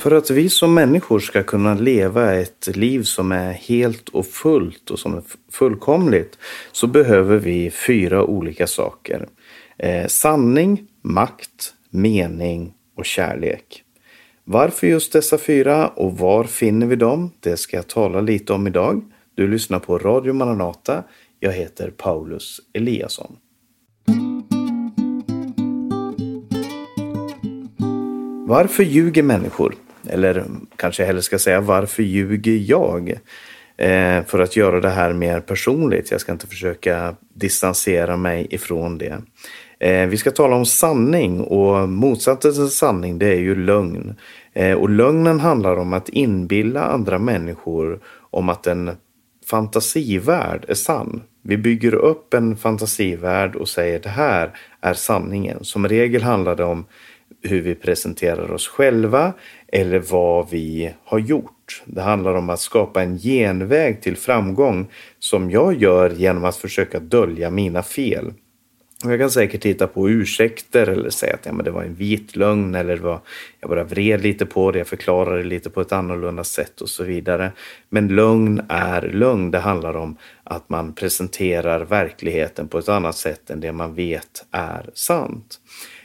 För att vi som människor ska kunna leva ett liv som är helt och fullt och som är fullkomligt så behöver vi fyra olika saker. Eh, sanning, makt, mening och kärlek. Varför just dessa fyra och var finner vi dem? Det ska jag tala lite om idag. Du lyssnar på Radio Maranata. Jag heter Paulus Eliasson. Varför ljuger människor? Eller kanske jag hellre ska säga varför ljuger jag? Eh, för att göra det här mer personligt. Jag ska inte försöka distansera mig ifrån det. Eh, vi ska tala om sanning och motsatsen till sanning det är ju lögn. Eh, och lögnen handlar om att inbilla andra människor om att en fantasivärld är sann. Vi bygger upp en fantasivärld och säger det här är sanningen. Som regel handlar det om hur vi presenterar oss själva eller vad vi har gjort. Det handlar om att skapa en genväg till framgång som jag gör genom att försöka dölja mina fel. Jag kan säkert titta på ursäkter eller säga att ja, men det var en vit lögn eller det var, jag bara vred lite på det, jag förklarade lite på ett annorlunda sätt och så vidare. Men lögn är lögn. Det handlar om att man presenterar verkligheten på ett annat sätt än det man vet är sant.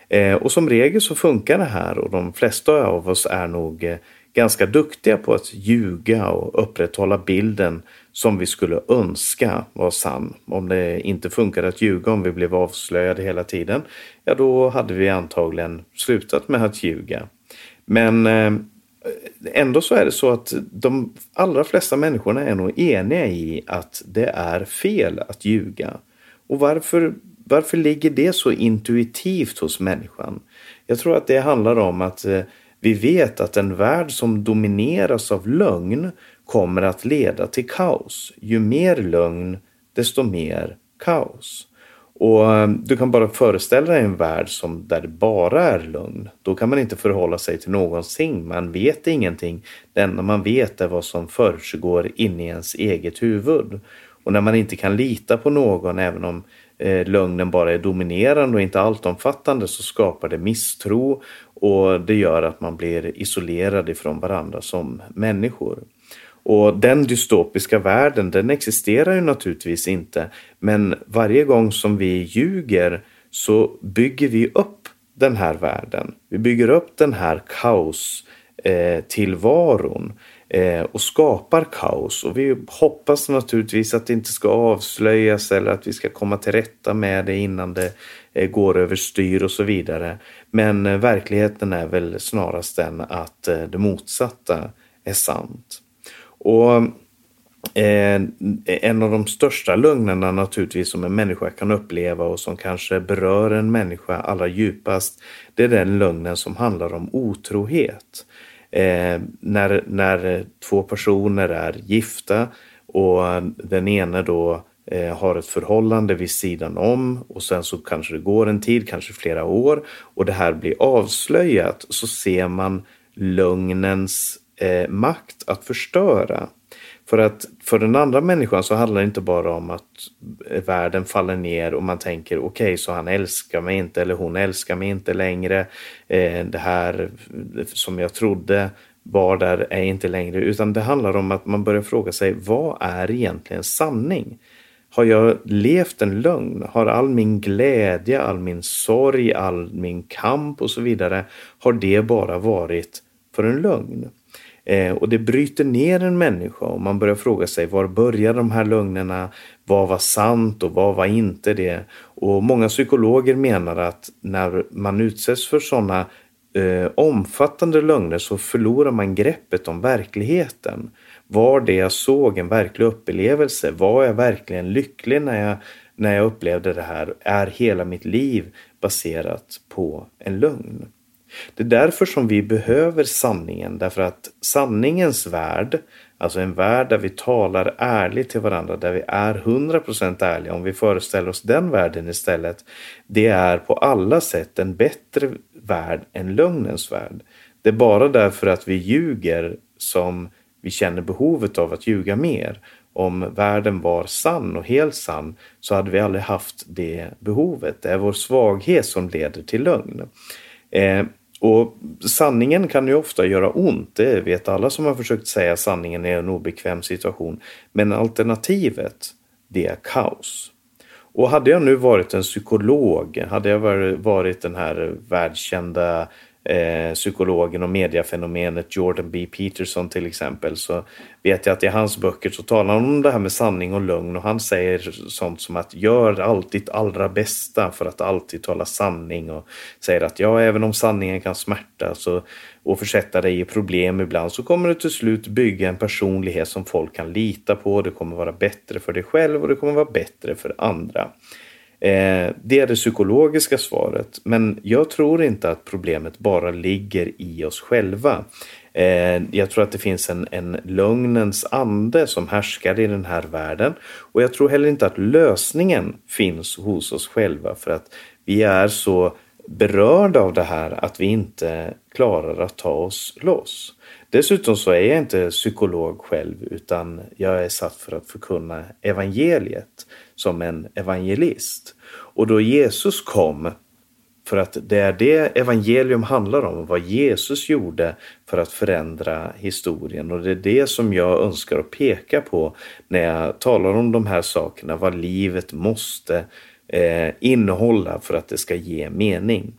Eh, och som regel så funkar det här och de flesta av oss är nog eh, ganska duktiga på att ljuga och upprätthålla bilden som vi skulle önska var sann. Om det inte funkade att ljuga, om vi blev avslöjade hela tiden, ja då hade vi antagligen slutat med att ljuga. Men eh, ändå så är det så att de allra flesta människorna är nog eniga i att det är fel att ljuga. Och varför varför ligger det så intuitivt hos människan? Jag tror att det handlar om att eh, vi vet att en värld som domineras av lögn kommer att leda till kaos. Ju mer lögn, desto mer kaos. Och eh, du kan bara föreställa dig en värld som, där det bara är lögn. Då kan man inte förhålla sig till någonting. Man vet ingenting. Det enda man vet är vad som försiggår inne i ens eget huvud. Och när man inte kan lita på någon, även om eh, lögnen bara är dominerande och inte alltomfattande så skapar det misstro och det gör att man blir isolerad ifrån varandra som människor. Och den dystopiska världen den existerar ju naturligtvis inte men varje gång som vi ljuger så bygger vi upp den här världen. Vi bygger upp den här kaos eh, tillvaron eh, Eh, och skapar kaos. Och vi hoppas naturligtvis att det inte ska avslöjas eller att vi ska komma till rätta med det innan det eh, går överstyr och så vidare. Men eh, verkligheten är väl snarast den att eh, det motsatta är sant. Och Eh, en av de största lögnerna naturligtvis som en människa kan uppleva och som kanske berör en människa allra djupast. Det är den lögnen som handlar om otrohet. Eh, när, när två personer är gifta och den ene då eh, har ett förhållande vid sidan om och sen så kanske det går en tid, kanske flera år och det här blir avslöjat så ser man lögnens eh, makt att förstöra. För att för den andra människan så handlar det inte bara om att världen faller ner och man tänker okej, okay, så han älskar mig inte eller hon älskar mig inte längre. Eh, det här som jag trodde var där är inte längre, utan det handlar om att man börjar fråga sig vad är egentligen sanning? Har jag levt en lögn? Har all min glädje, all min sorg, all min kamp och så vidare, har det bara varit för en lögn? Eh, och det bryter ner en människa och man börjar fråga sig var började de här lögnerna? Vad var sant och vad var inte det? Och många psykologer menar att när man utsätts för sådana eh, omfattande lögner så förlorar man greppet om verkligheten. Var det jag såg en verklig upplevelse? Var jag verkligen lycklig när jag, när jag upplevde det här? Är hela mitt liv baserat på en lögn? Det är därför som vi behöver sanningen, därför att sanningens värld, alltså en värld där vi talar ärligt till varandra, där vi är 100% ärliga, om vi föreställer oss den världen istället, det är på alla sätt en bättre värld än lögnens värld. Det är bara därför att vi ljuger som vi känner behovet av att ljuga mer. Om världen var sann och helt sann så hade vi aldrig haft det behovet. Det är vår svaghet som leder till lögn. Eh, och sanningen kan ju ofta göra ont, det vet alla som har försökt säga sanningen i en obekväm situation. Men alternativet, det är kaos. Och hade jag nu varit en psykolog, hade jag varit den här världskända eh, psykologen och mediafenomenet Jordan B. Peterson till exempel så vet jag att i hans böcker så talar han om det här med sanning och lögn och han säger sånt som att gör alltid ditt allra bästa för att alltid tala sanning och säger att ja, även om sanningen kan smärta så, och försätta dig i problem ibland så kommer du till slut bygga en personlighet som folk kan lita på. Det kommer vara bättre för dig själv och det kommer vara bättre för andra. Eh, det är det psykologiska svaret. Men jag tror inte att problemet bara ligger i oss själva. Eh, jag tror att det finns en, en lögnens ande som härskar i den här världen. Och jag tror heller inte att lösningen finns hos oss själva för att vi är så berörda av det här att vi inte klarar att ta oss loss. Dessutom så är jag inte psykolog själv utan jag är satt för att förkunna evangeliet som en evangelist. Och då Jesus kom, för att det är det evangelium handlar om, vad Jesus gjorde för att förändra historien. Och det är det som jag önskar att peka på när jag talar om de här sakerna, vad livet måste eh, innehålla för att det ska ge mening.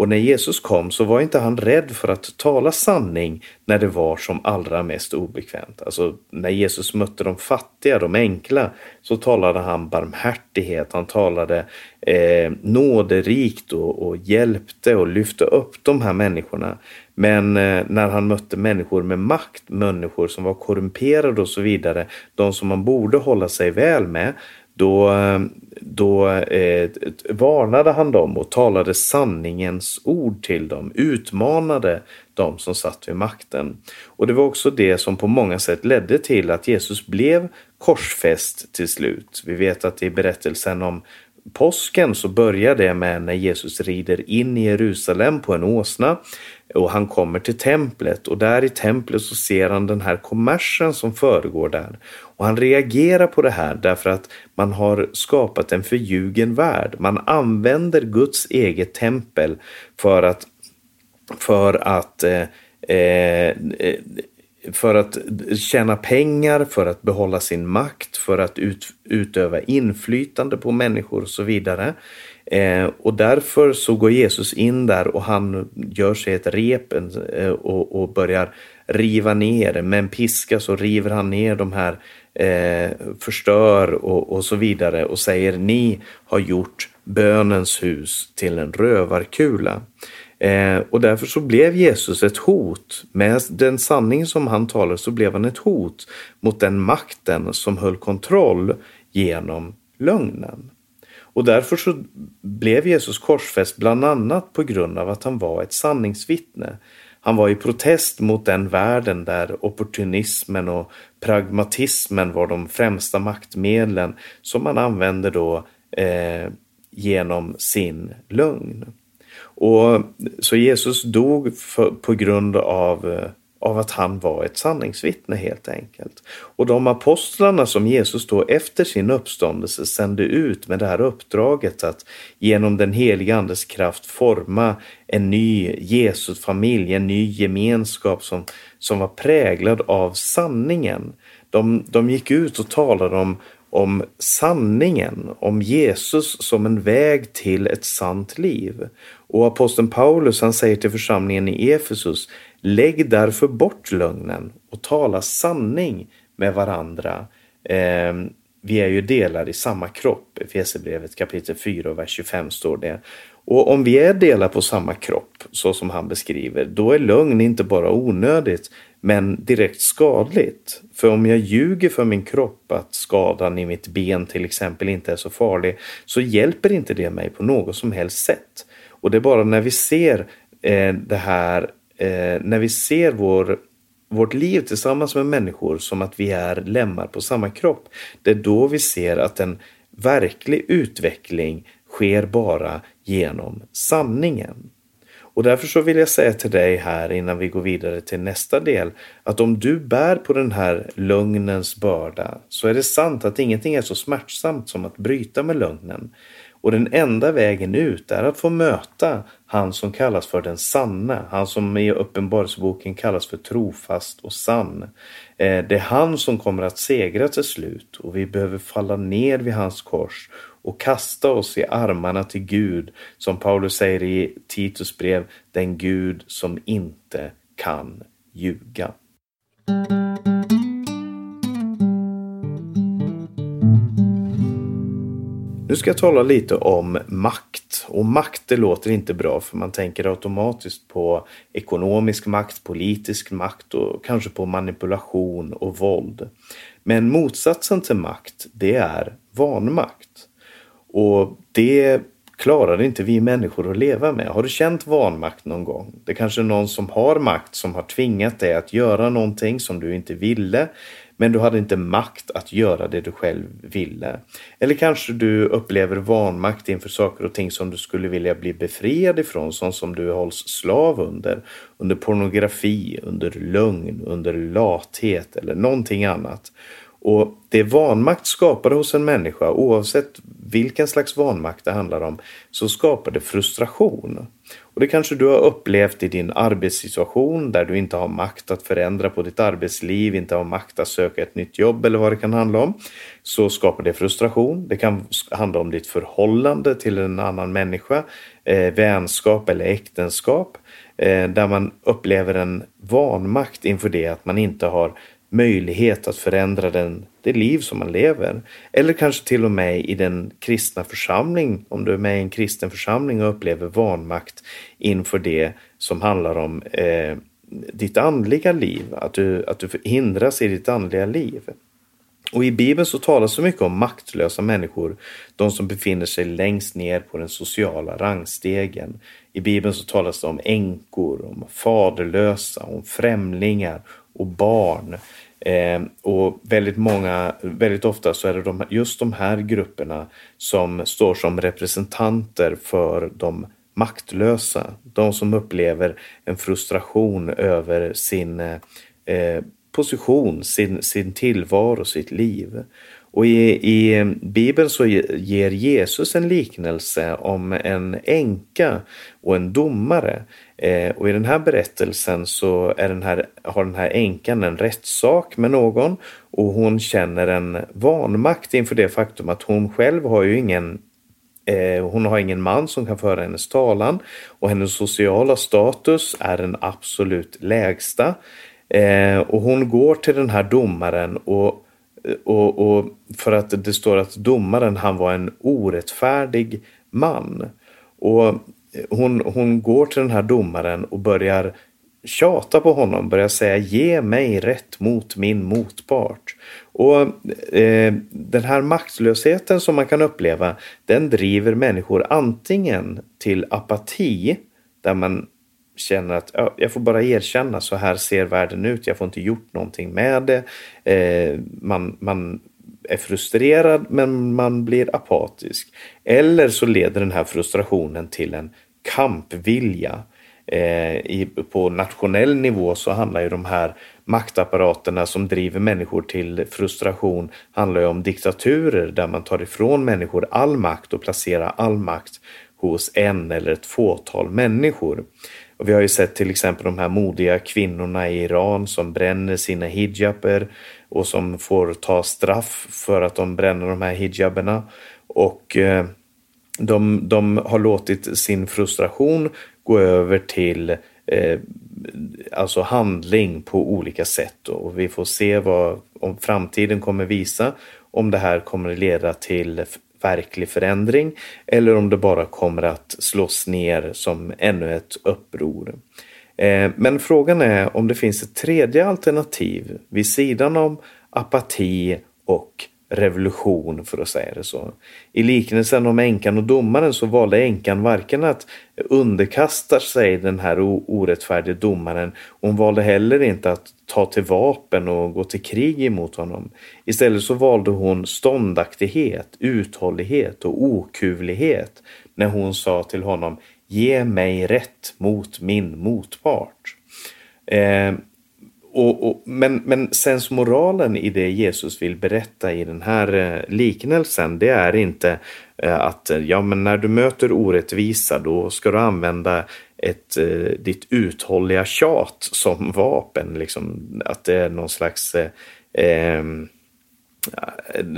Och när Jesus kom så var inte han rädd för att tala sanning när det var som allra mest obekvämt. Alltså när Jesus mötte de fattiga, de enkla, så talade han barmhärtighet, han talade eh, nåderikt och, och hjälpte och lyfte upp de här människorna. Men eh, när han mötte människor med makt, människor som var korrumperade och så vidare, de som man borde hålla sig väl med, då, då eh, varnade han dem och talade sanningens ord till dem, utmanade dem som satt vid makten. Och det var också det som på många sätt ledde till att Jesus blev korsfäst till slut. Vi vet att i berättelsen om påsken så börjar det med när Jesus rider in i Jerusalem på en åsna och han kommer till templet och där i templet så ser han den här kommersen som föregår där. Och han reagerar på det här därför att man har skapat en förljugen värld. Man använder Guds eget tempel för att, för att eh, eh, för att tjäna pengar, för att behålla sin makt, för att ut, utöva inflytande på människor och så vidare. Eh, och därför så går Jesus in där och han gör sig ett rep eh, och, och, börjar riva ner. Med en piska så river han ner de här, eh, förstör och, och så vidare och säger ni har gjort bönens hus till en rövarkula. Eh, och därför så blev Jesus ett hot. Med den sanning som han talade så blev han ett hot mot den makten som höll kontroll genom lögnen. Och därför så blev Jesus korsfäst bland annat på grund av att han var ett sanningsvittne. Han var i protest mot den världen där opportunismen och pragmatismen var de främsta maktmedlen som man använde då eh, genom sin lögn. Och Så Jesus dog för, på grund av, eh, av att han var ett sanningsvittne helt enkelt. Och de apostlarna som Jesus då efter sin uppståndelse sände ut med det här uppdraget att genom den heliga Andes kraft forma en ny Jesusfamilj, en ny gemenskap som, som var präglad av sanningen. De, de gick ut och talade om, om sanningen, om Jesus som en väg till ett sant liv. Och aposteln Paulus han säger till församlingen i Efesus Lägg därför bort lögnen och tala sanning med varandra. Eh, vi är ju delar i samma kropp. Efesierbrevet kapitel 4 och vers 25 står det. Och om vi är delar på samma kropp, så som han beskriver, då är lögn inte bara onödigt, men direkt skadligt. För om jag ljuger för min kropp att skadan i mitt ben till exempel inte är så farlig, så hjälper inte det mig på något som helst sätt. Och det är bara när vi ser eh, det här, eh, när vi ser vår, vårt liv tillsammans med människor som att vi är lemmar på samma kropp. Det är då vi ser att en verklig utveckling sker bara genom sanningen. Och därför så vill jag säga till dig här innan vi går vidare till nästa del att om du bär på den här lögnens börda så är det sant att ingenting är så smärtsamt som att bryta med lögnen. Och den enda vägen ut är att få möta han som kallas för den sanna, han som i Uppenbarelseboken kallas för trofast och sann. Eh, det är han som kommer att segra till slut och vi behöver falla ner vid hans kors och kasta oss i armarna till Gud, som Paulus säger i Titus brev, den Gud som inte kan ljuga. Nu ska jag tala lite om makt. Och makt det låter inte bra för man tänker automatiskt på ekonomisk makt, politisk makt och kanske på manipulation och våld. Men motsatsen till makt det är vanmakt. Och det klarar inte vi människor att leva med. Har du känt vanmakt någon gång? Det är kanske är någon som har makt som har tvingat dig att göra någonting som du inte ville. Men du hade inte makt att göra det du själv ville. Eller kanske du upplever vanmakt inför saker och ting som du skulle vilja bli befriad ifrån, sånt som du hålls slav under. Under pornografi, under lögn, under lathet eller någonting annat. Och det vanmakt skapar hos en människa, oavsett vilken slags vanmakt det handlar om, så skapar det frustration. Och det kanske du har upplevt i din arbetssituation där du inte har makt att förändra på ditt arbetsliv, inte har makt att söka ett nytt jobb eller vad det kan handla om. Så skapar det frustration. Det kan handla om ditt förhållande till en annan människa, eh, vänskap eller äktenskap eh, där man upplever en vanmakt inför det att man inte har möjlighet att förändra den, det liv som man lever. Eller kanske till och med i den kristna församling, om du är med i en kristen församling och upplever vanmakt inför det som handlar om eh, ditt andliga liv, att du, att du hindras i ditt andliga liv. Och i Bibeln så talas så mycket om maktlösa människor, de som befinner sig längst ner på den sociala rangstegen. I Bibeln så talas det om änkor, om faderlösa, om främlingar och barn. Eh, och väldigt många, väldigt ofta så är det de, just de här grupperna som står som representanter för de maktlösa. De som upplever en frustration över sin eh, position, sin, sin tillvaro, sitt liv. Och i, i Bibeln så ger Jesus en liknelse om en änka och en domare. Eh, och i den här berättelsen så är den här, har den här änkan en rättssak med någon och hon känner en vanmakt inför det faktum att hon själv har ju ingen eh, hon har ingen man som kan föra hennes talan och hennes sociala status är den absolut lägsta. Eh, och hon går till den här domaren och och, och, för att det står att domaren han var en orättfärdig man. Och hon, hon går till den här domaren och börjar tjata på honom, börjar säga ge mig rätt mot min motpart. Och eh, Den här maktlösheten som man kan uppleva, den driver människor antingen till apati, där man känner att ja, jag får bara erkänna så här ser världen ut, jag får inte gjort någonting med det. Eh, man, man är frustrerad men man blir apatisk. Eller så leder den här frustrationen till en kampvilja. Eh, i, på nationell nivå så handlar ju de här maktapparaterna som driver människor till frustration handlar ju om diktaturer där man tar ifrån människor all makt och placerar all makt hos en eller ett fåtal människor. Och vi har ju sett till exempel de här modiga kvinnorna i Iran som bränner sina hijaber och som får ta straff för att de bränner de här hijaberna. Och eh, de, de har låtit sin frustration gå över till eh, alltså handling på olika sätt. Och vi får se vad om framtiden kommer visa om det här kommer leda till verklig förändring eller om det bara kommer att slås ner som ännu ett uppror. Eh, men frågan är om det finns ett tredje alternativ vid sidan om apati och revolution för att säga det så. I liknelsen om änkan och domaren så valde änkan varken att underkasta sig den här orättfärdiga domaren. Hon valde heller inte att ta till vapen och gå till krig emot honom. Istället så valde hon ståndaktighet, uthållighet och okuvlighet när hon sa till honom Ge mig rätt mot min motpart. Eh, och, och, men, men sensmoralen i det Jesus vill berätta i den här eh, liknelsen, det är inte eh, att eh, ja, men när du möter orättvisa, då ska du använda ett, ditt uthålliga tjat som vapen. Liksom, att det är någon slags eh,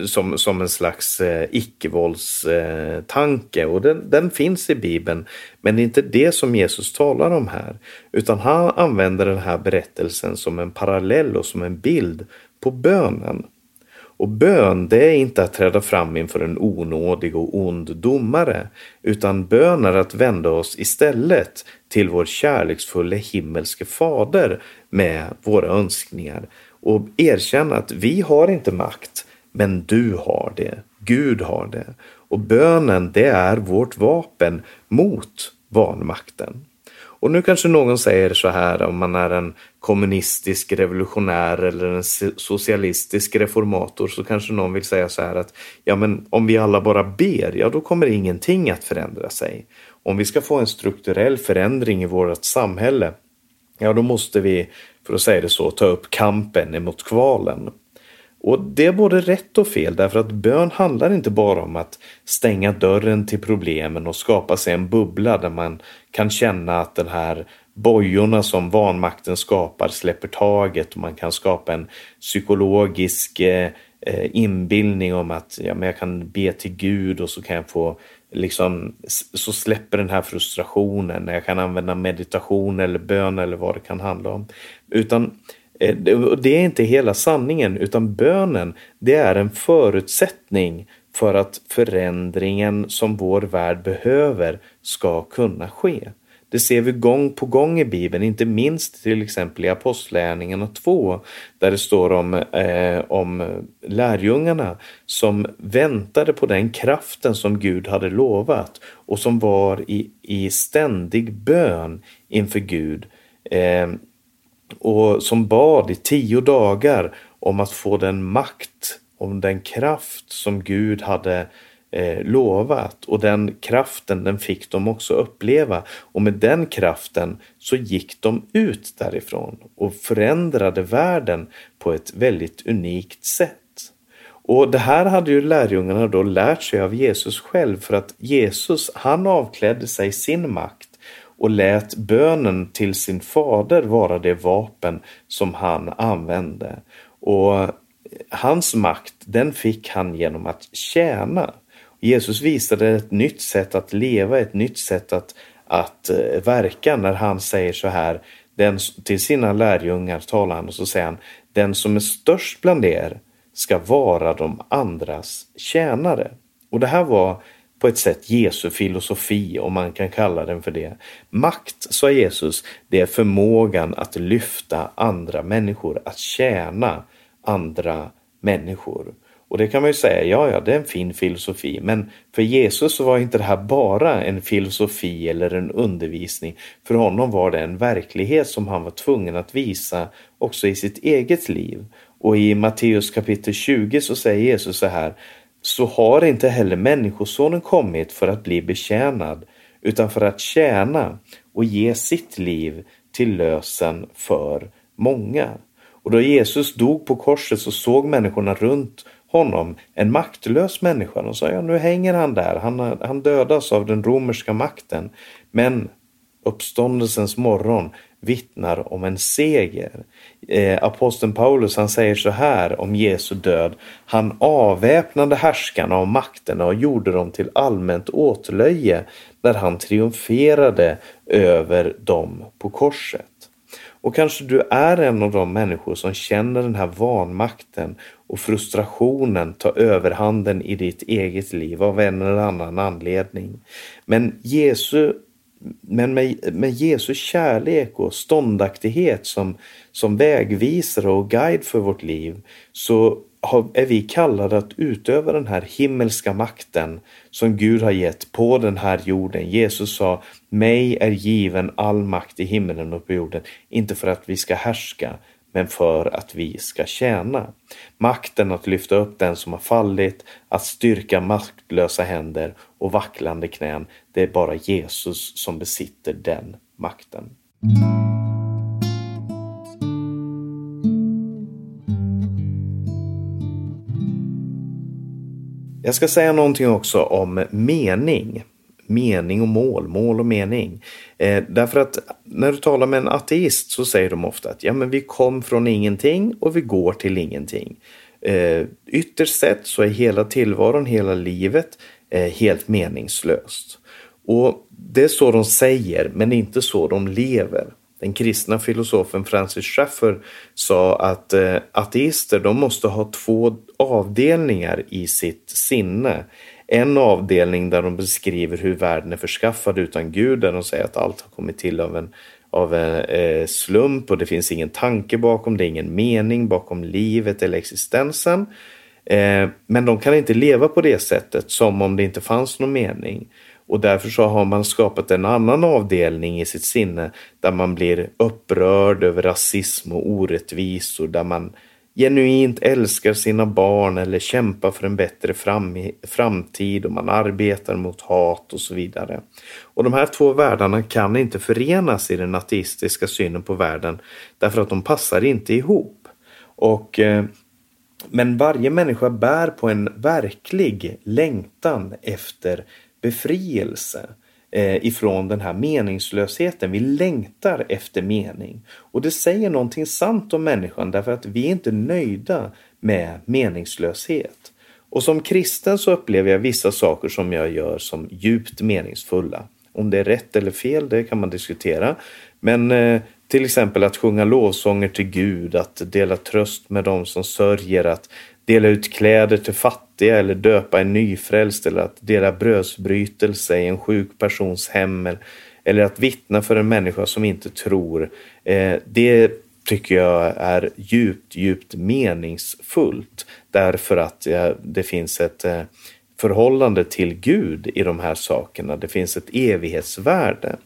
som, som en slags eh, icke-våldstanke. och den, den, finns i Bibeln. Men det är inte det som Jesus talar om här. Utan han använder den här berättelsen som en parallell och som en bild på bönen. Och bön, det är inte att träda fram inför en onådig och ond domare, utan bön är att vända oss istället till vår kärleksfulla himmelske fader med våra önskningar och erkänna att vi har inte makt, men du har det. Gud har det. Och bönen, det är vårt vapen mot vanmakten. Och nu kanske någon säger så här om man är en kommunistisk revolutionär eller en socialistisk reformator så kanske någon vill säga så här att ja men om vi alla bara ber, ja då kommer ingenting att förändra sig. Om vi ska få en strukturell förändring i vårt samhälle, ja då måste vi för att säga det så, ta upp kampen emot kvalen. Och det är både rätt och fel därför att bön handlar inte bara om att stänga dörren till problemen och skapa sig en bubbla där man kan känna att den här bojorna som vanmakten skapar släpper taget och man kan skapa en psykologisk eh, eh inbildning om att ja, men jag kan be till Gud och så kan jag få liksom så släpper den här frustrationen. när Jag kan använda meditation eller bön eller vad det kan handla om. Utan eh, det är inte hela sanningen utan bönen det är en förutsättning för att förändringen som vår värld behöver ska kunna ske. Det ser vi gång på gång i Bibeln, inte minst till exempel i Apostlärningarna 2, där det står om, eh, om lärjungarna som väntade på den kraften som Gud hade lovat och som var i, i ständig bön inför Gud. Eh, och som bad i tio dagar om att få den makt, om den kraft som Gud hade eh, lovat och den kraften den fick de också uppleva och med den kraften så gick de ut därifrån och förändrade världen på ett väldigt unikt sätt. Och det här hade ju lärjungarna då lärt sig av Jesus själv för att Jesus han avklädde sig sin makt och lät bönen till sin fader vara det vapen som han använde. Och hans makt den fick han genom att tjäna. Jesus visade ett nytt sätt att leva, ett nytt sätt att, att eh, verka när han säger så här den, till sina lärjungar talar han och så säger han den som är störst bland er ska vara de andras tjänare. Och det här var på ett sätt Jesu filosofi om man kan kalla den för det. Makt, sa Jesus, det är förmågan att lyfta andra människor, att tjäna andra människor. Och det kan man ju säga, ja, ja, det är en fin filosofi, men för Jesus så var inte det här bara en filosofi eller en undervisning. För honom var det en verklighet som han var tvungen att visa också i sitt eget liv. Och i Matteus kapitel 20 så säger Jesus så här, så har inte heller Människosonen kommit för att bli betjänad, utan för att tjäna och ge sitt liv till lösen för många. Och då Jesus dog på korset så såg människorna runt honom en maktlös människa. De sa ja, nu hänger han där, han, han dödas av den romerska makten. Men uppståndelsens morgon vittnar om en seger. Eh, aposteln Paulus han säger så här om Jesu död. Han avväpnade härskarna och makterna och gjorde dem till allmänt åtlöje när han triumferade över dem på korset. Och kanske du är en av de människor som känner den här vanmakten och frustrationen ta överhanden i ditt eget liv av en eller annan anledning. Men Jesu men med, med Jesu kärlek och ståndaktighet som, som vägvisare och guide för vårt liv så är vi kallade att utöva den här himmelska makten som Gud har gett på den här jorden. Jesus sa, mig är given all makt i himmelen och på jorden, inte för att vi ska härska, men för att vi ska tjäna. Makten att lyfta upp den som har fallit, att styrka maktlösa händer och vacklande knän, det är bara Jesus som besitter den makten. Jag ska säga någonting också om mening. Mening och mål, mål och mening. Eh, därför att när du talar med en ateist så säger de ofta att ja, men vi kom från ingenting och vi går till ingenting. Eh, ytterst sett så är hela tillvaron, hela livet eh, helt meningslöst. Och det är så de säger, men inte så de lever. Den kristna filosofen Francis Schaeffer sa att eh, ateister de måste ha två avdelningar i sitt sinne. En avdelning där de beskriver hur världen är förskaffad utan Gud, där de säger att allt har kommit till av en, av en eh, slump och det finns ingen tanke bakom, det är ingen mening bakom livet eller existensen. Eh, men de kan inte leva på det sättet som om det inte fanns någon mening. Och därför så har man skapat en annan avdelning i sitt sinne där man blir upprörd över rasism och orättvisor, där man genuint älskar sina barn eller kämpar för en bättre fram framtid och man arbetar mot hat och så vidare. Och de här två världarna kan inte förenas i den ateistiska synen på världen därför att de passar inte ihop. Och eh, men varje människa bär på en verklig längtan efter befrielse eh, ifrån den här meningslösheten. Vi längtar efter mening. Och det säger någonting sant om människan därför att vi är inte nöjda med meningslöshet. Och som kristen så upplever jag vissa saker som jag gör som djupt meningsfulla. Om det är rätt eller fel, det kan man diskutera. Men eh, till exempel att sjunga lovsånger till Gud, att dela tröst med dem som sörjer, att dela ut kläder till fattiga eller döpa en nyfrälst eller att dela brödsbrytelse i en sjuk persons hem eller att vittna för en människa som inte tror. Eh, det tycker jag är djupt, djupt meningsfullt därför att eh, det finns ett eh, förhållande till Gud i de här sakerna. Det finns ett evighetsvärde.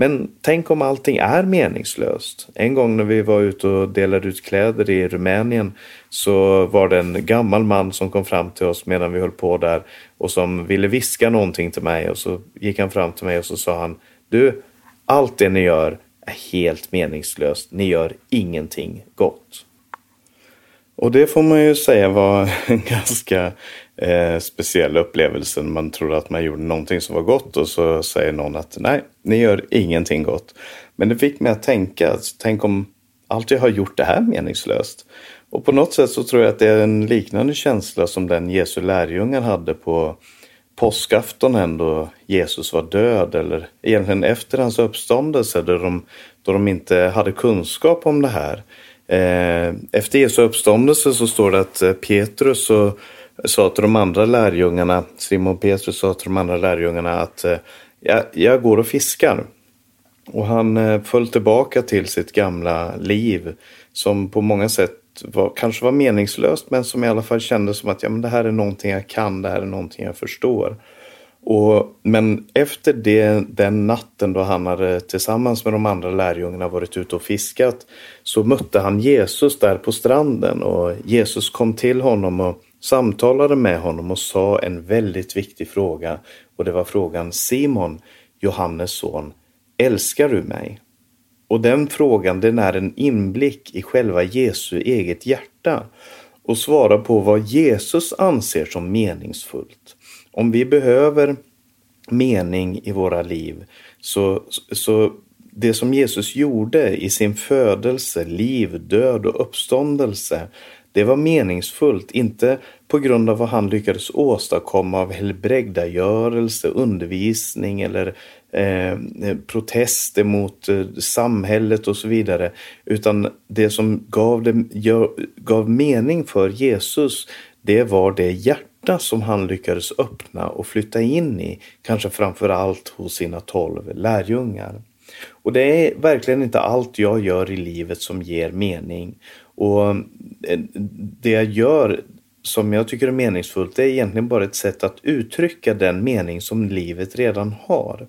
Men tänk om allting är meningslöst. En gång när vi var ute och delade ut kläder i Rumänien så var det en gammal man som kom fram till oss medan vi höll på där och som ville viska någonting till mig och så gick han fram till mig och så sa han Du, allt det ni gör är helt meningslöst. Ni gör ingenting gott. Och det får man ju säga var en ganska eh, speciell upplevelse. Man trodde att man gjorde någonting som var gott och så säger någon att nej, ni gör ingenting gott. Men det fick mig att tänka, alltså, tänk om allt jag har gjort det här meningslöst. Och på något sätt så tror jag att det är en liknande känsla som den Jesu lärjungar hade på påskaftonen då Jesus var död eller egentligen efter hans uppståndelse då de, då de inte hade kunskap om det här. Eh, efter Jesu uppståndelse så står det att eh, Petrus sa till de andra lärjungarna, Simon Petrus sa till de andra lärjungarna att eh, jag, jag går och fiskar. Och han eh, föll tillbaka till sitt gamla liv som på många sätt var, kanske var meningslöst men som i alla fall kändes som att ja, men det här är någonting jag kan, det här är någonting jag förstår. Och, men efter det, den natten då han hade tillsammans med de andra lärjungarna varit ute och fiskat så mötte han Jesus där på stranden och Jesus kom till honom och samtalade med honom och sa en väldigt viktig fråga och det var frågan Simon, Johannes son, älskar du mig? Och den frågan den är en inblick i själva Jesu eget hjärta och svarar på vad Jesus anser som meningsfullt. Om vi behöver mening i våra liv så, så det som Jesus gjorde i sin födelse, liv, död och uppståndelse det var meningsfullt, inte på grund av vad han lyckades åstadkomma av helbrägdagörelse, undervisning eller eh, protester mot eh, samhället och så vidare. Utan det som gav, det, gav mening för Jesus, det var det hjärta som han lyckades öppna och flytta in i, kanske framför allt hos sina tolv lärjungar. Och det är verkligen inte allt jag gör i livet som ger mening. Och eh, det jag gör som jag tycker är meningsfullt det är egentligen bara ett sätt att uttrycka den mening som livet redan har.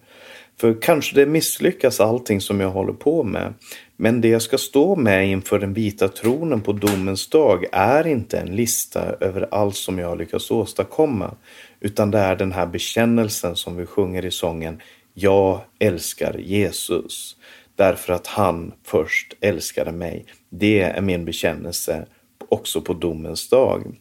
För kanske det misslyckas allting som jag håller på med. Men det jag ska stå med inför den vita tronen på domens dag är inte en lista över allt som jag har lyckats åstadkomma. Utan det är den här bekännelsen som vi sjunger i sången Jag älskar Jesus. Därför att han först älskade mig. Det är min bekännelse också på domens dag.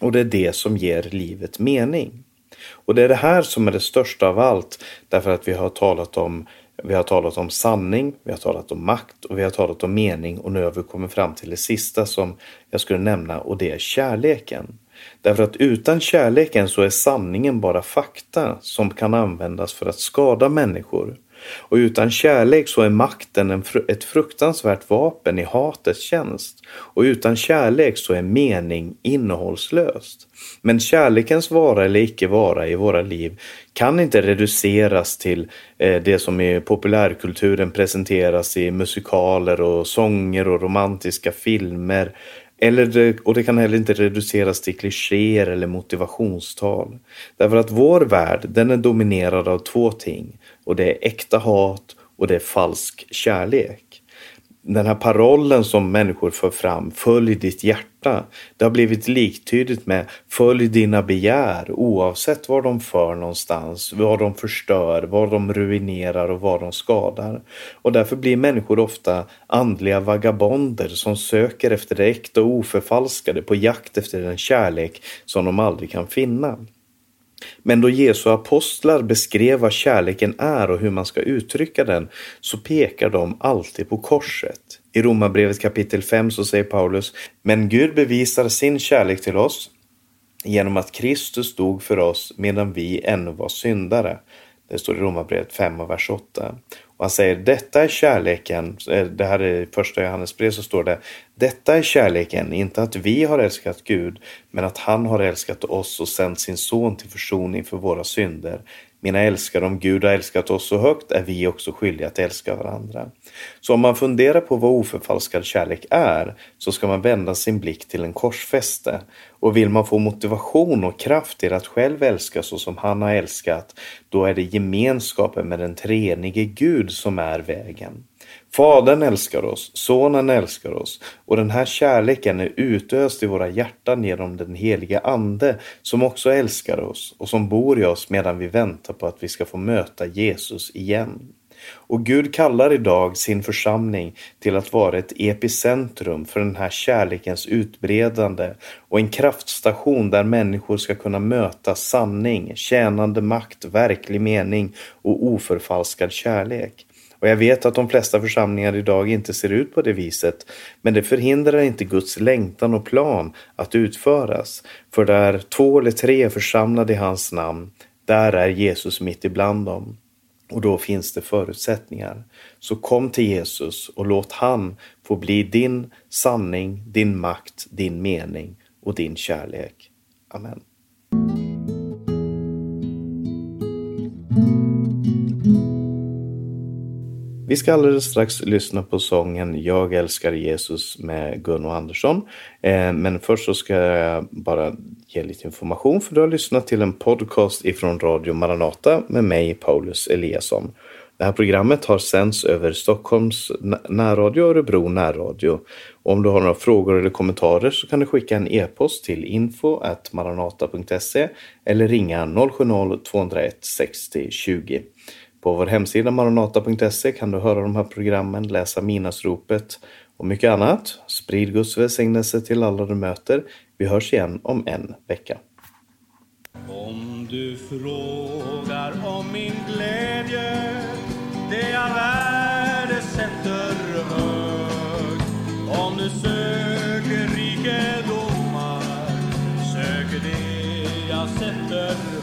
Och det är det som ger livet mening. Och det är det här som är det största av allt. Därför att vi har talat om vi har talat om sanning, vi har talat om makt och vi har talat om mening och nu har vi kommit fram till det sista som jag skulle nämna och det är kärleken. Därför att utan kärleken så är sanningen bara fakta som kan användas för att skada människor. Och utan kärlek så är makten en, ett fruktansvärt vapen i hatets tjänst. Och utan kärlek så är mening innehållslöst. Men kärlekens vara eller icke vara i våra liv kan inte reduceras till eh, det som i populärkulturen presenteras i musikaler och sånger och romantiska filmer eller, och det kan heller inte reduceras till klichéer eller motivationstal. Därför att vår värld, den är dominerad av två ting. Och det är äkta hat och det är falsk kärlek den här parollen som människor för fram, följ ditt hjärta, det har blivit liktydigt med följ dina begär oavsett var de för någonstans, vad de förstör, vad de ruinerar och vad de skadar. Och därför blir människor ofta andliga vagabonder som söker efter det äkta och oförfalskade på jakt efter den kärlek som de aldrig kan finna. Men då Jesu apostlar beskrev vad kärleken är och hur man ska uttrycka den så pekar de alltid på korset. I Romarbrevet kapitel 5 så säger Paulus Men Gud bevisar sin kärlek till oss genom att Kristus dog för oss medan vi ännu var syndare. Det står i Romarbrevet 5 och vers 8. Och han säger detta är kärleken, eh, det här är första Johannesbrev så står det Detta är kärleken, inte att vi har älskat Gud, men att han har älskat oss och sänt sin son till försoning för våra synder. Mina älskade, om Gud har älskat oss så högt är vi också skyldiga att älska varandra. Så om man funderar på vad oförfalskad kärlek är så ska man vända sin blick till en korsfäste. Och vill man få motivation och kraft till att själv älska så som han har älskat, då är det gemenskapen med den treenige Gud som är vägen. Fadern älskar oss, Sonen älskar oss och den här kärleken är utöst i våra hjärtan genom den heliga Ande som också älskar oss och som bor i oss medan vi väntar på att vi ska få möta Jesus igen. Och Gud kallar idag sin församling till att vara ett epicentrum för den här kärlekens utbredande och en kraftstation där människor ska kunna möta sanning, tjänande makt, verklig mening och oförfalskad kärlek. Och jag vet att de flesta församlingar idag inte ser ut på det viset, men det förhindrar inte Guds längtan och plan att utföras. För där två eller tre är församlade i hans namn, där är Jesus mitt ibland dem. Och då finns det förutsättningar. Så kom till Jesus och låt han få bli din sanning, din makt, din mening och din kärlek. Amen. Vi ska alldeles strax lyssna på sången Jag älskar Jesus med Gunno Andersson. Eh, men först så ska jag bara ge lite information för du har lyssnat till en podcast ifrån Radio Maranata med mig Paulus Eliasson. Det här programmet har sänds över Stockholms närradio och Örebro närradio. Om du har några frågor eller kommentarer så kan du skicka en e-post till info.maranata.se eller ringa 070-201 60 20. På vår hemsida maranata.se kan du höra de här programmen, läsa minasropet och mycket annat. Sprid Guds välsignelse till alla du möter. Vi hörs igen om en vecka. Om du frågar om min glädje, det jag värdesätter högt. Om du söker rikedomar, söker det jag sätter högt